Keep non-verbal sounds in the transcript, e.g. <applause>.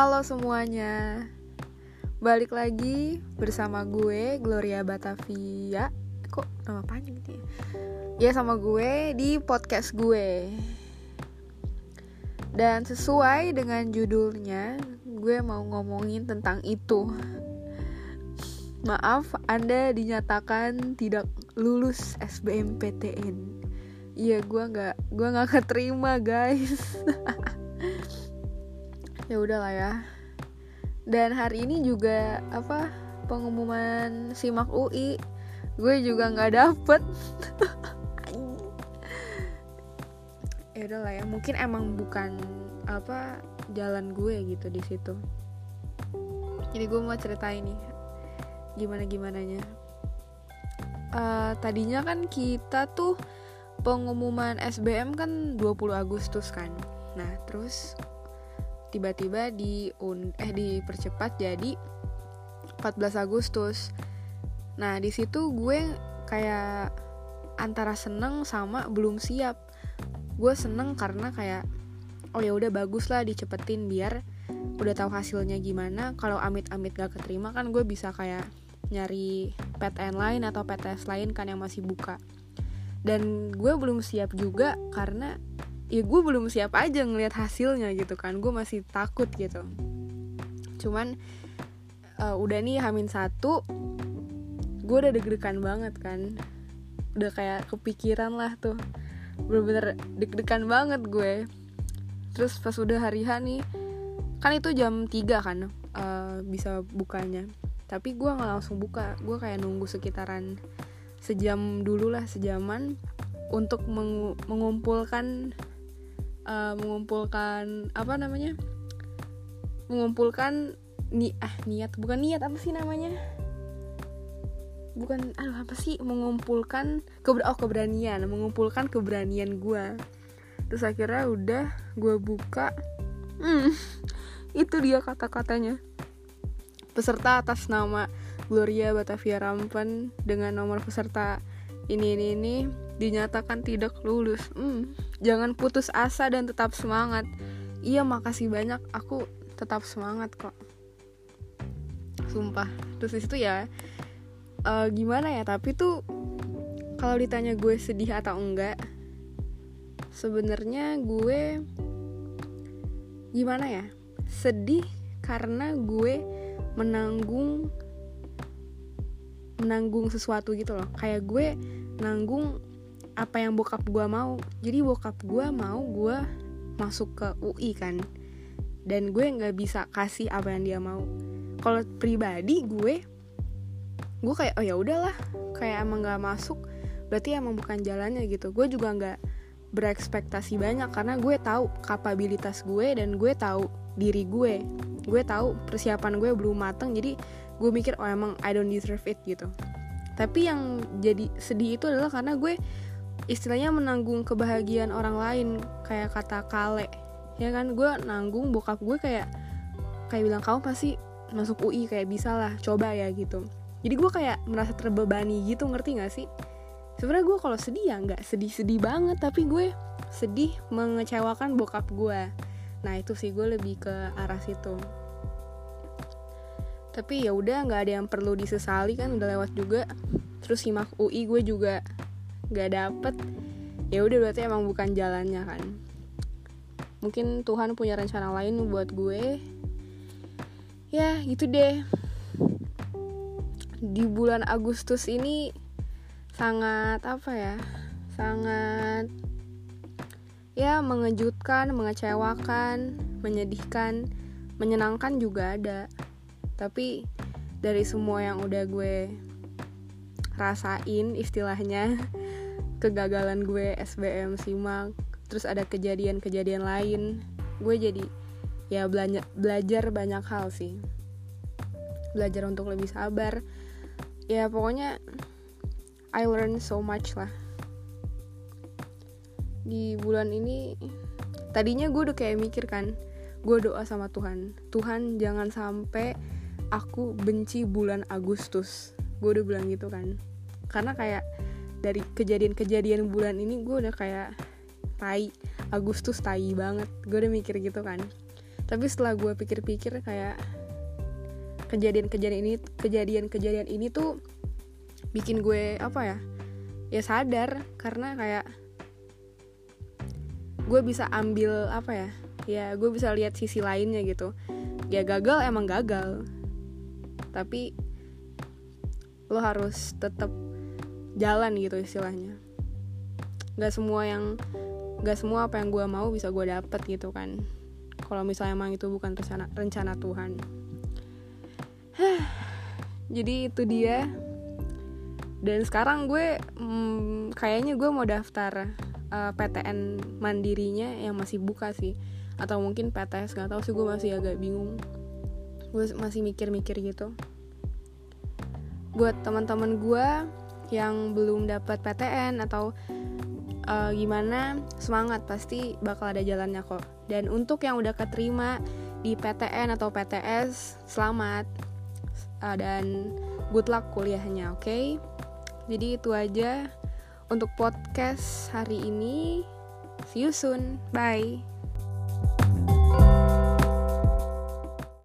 Halo semuanya. Balik lagi bersama gue Gloria Batavia. Kok nama panjang ya Ya sama gue di podcast gue. Dan sesuai dengan judulnya Gue mau ngomongin tentang itu. Maaf Anda dinyatakan tidak lulus SBMPTN Iya gue nggak gue nggak <laughs> keterima guys <laughs> ya udahlah ya. Dan hari ini juga apa pengumuman simak UI gue juga nggak dapet. <laughs> Ya udahlah ya mungkin emang bukan apa jalan gue gitu di situ. Jadi gue mau ceritain nih gimana gimananya uh, tadinya kan kita tuh pengumuman SBM kan 20 Agustus kan. Nah terus tiba-tiba di eh dipercepat jadi 14 Agustus. Nah di situ gue kayak antara seneng sama belum siap. Gue seneng karena kayak oh ya udah bagus lah dicepetin biar udah tahu hasilnya gimana. Kalau amit-amit gak keterima kan gue bisa kayak nyari PTN lain atau PTS lain kan yang masih buka. Dan gue belum siap juga karena ya gue belum siap aja ngelihat hasilnya gitu kan. Gue masih takut gitu. Cuman uh, udah nih hamin satu gue udah deg-degan banget kan. Udah kayak kepikiran lah tuh. Bener-bener deg-degan banget gue. Terus pas udah hari H kan itu jam 3 kan uh, bisa bukanya. Tapi gue nggak langsung buka. Gue kayak nunggu sekitaran sejam dulu lah sejaman untuk meng mengumpulkan uh, mengumpulkan apa namanya? Mengumpulkan ni ah niat. Bukan niat apa sih namanya? Bukan aduh apa sih? Mengumpulkan keber oh keberanian. Mengumpulkan keberanian gue terus akhirnya udah gue buka. Hmm, <laughs> itu dia kata-katanya. Peserta atas nama Gloria Batavia Rampan dengan nomor peserta ini ini ini dinyatakan tidak lulus. Hmm, jangan putus asa dan tetap semangat. Iya makasih banyak, aku tetap semangat kok. Sumpah. Terus itu ya uh, gimana ya? Tapi tuh kalau ditanya gue sedih atau enggak, sebenarnya gue gimana ya? Sedih karena gue menanggung menanggung sesuatu gitu loh kayak gue nanggung apa yang bokap gue mau. Jadi bokap gue mau gue masuk ke UI kan. Dan gue nggak bisa kasih apa yang dia mau. Kalau pribadi gue gue kayak oh ya udahlah. Kayak emang nggak masuk berarti emang bukan jalannya gitu. Gue juga nggak berekspektasi banyak karena gue tahu kapabilitas gue dan gue tahu diri gue. Gue tahu persiapan gue belum matang jadi gue mikir oh emang I don't deserve it gitu tapi yang jadi sedih itu adalah karena gue istilahnya menanggung kebahagiaan orang lain kayak kata kale. Ya kan gue nanggung bokap gue kayak kayak bilang kamu pasti masuk UI kayak bisa lah coba ya gitu. Jadi gue kayak merasa terbebani gitu ngerti gak sih? Sebenarnya gue kalau sedih ya nggak sedih-sedih banget tapi gue sedih mengecewakan bokap gue. Nah itu sih gue lebih ke arah situ tapi ya udah nggak ada yang perlu disesali kan udah lewat juga. Terus simak UI gue juga nggak dapet. Ya udah berarti emang bukan jalannya kan. Mungkin Tuhan punya rencana lain buat gue. Ya gitu deh. Di bulan Agustus ini sangat apa ya sangat ya mengejutkan mengecewakan menyedihkan menyenangkan juga ada tapi dari semua yang udah gue rasain istilahnya kegagalan gue SBM simak terus ada kejadian-kejadian lain gue jadi ya belajar belajar banyak hal sih. Belajar untuk lebih sabar. Ya pokoknya I learn so much lah. Di bulan ini tadinya gue udah kayak mikir kan gue doa sama Tuhan Tuhan jangan sampai aku benci bulan Agustus. Gue udah bilang gitu kan. Karena kayak dari kejadian-kejadian bulan ini gue udah kayak tai. Agustus tai banget. Gue udah mikir gitu kan. Tapi setelah gue pikir-pikir kayak kejadian-kejadian ini kejadian-kejadian ini tuh bikin gue apa ya? Ya sadar. Karena kayak gue bisa ambil apa ya? Ya gue bisa lihat sisi lainnya gitu. Ya gagal emang gagal tapi lo harus tetap jalan gitu istilahnya. Nggak semua yang nggak semua apa yang gue mau bisa gue dapet gitu kan. Kalau misalnya emang itu bukan rencana rencana Tuhan. Jadi itu dia. Dan sekarang gue hmm, kayaknya gue mau daftar uh, eh, PTN mandirinya yang masih buka sih. Atau mungkin PTS nggak tahu sih gue masih agak bingung gue masih mikir-mikir gitu. Buat teman-teman gue yang belum dapat PTN atau uh, gimana semangat pasti bakal ada jalannya kok. Dan untuk yang udah keterima di PTN atau PTS selamat. Uh, dan good luck kuliahnya oke? Okay? jadi itu aja untuk podcast hari ini. See you soon. Bye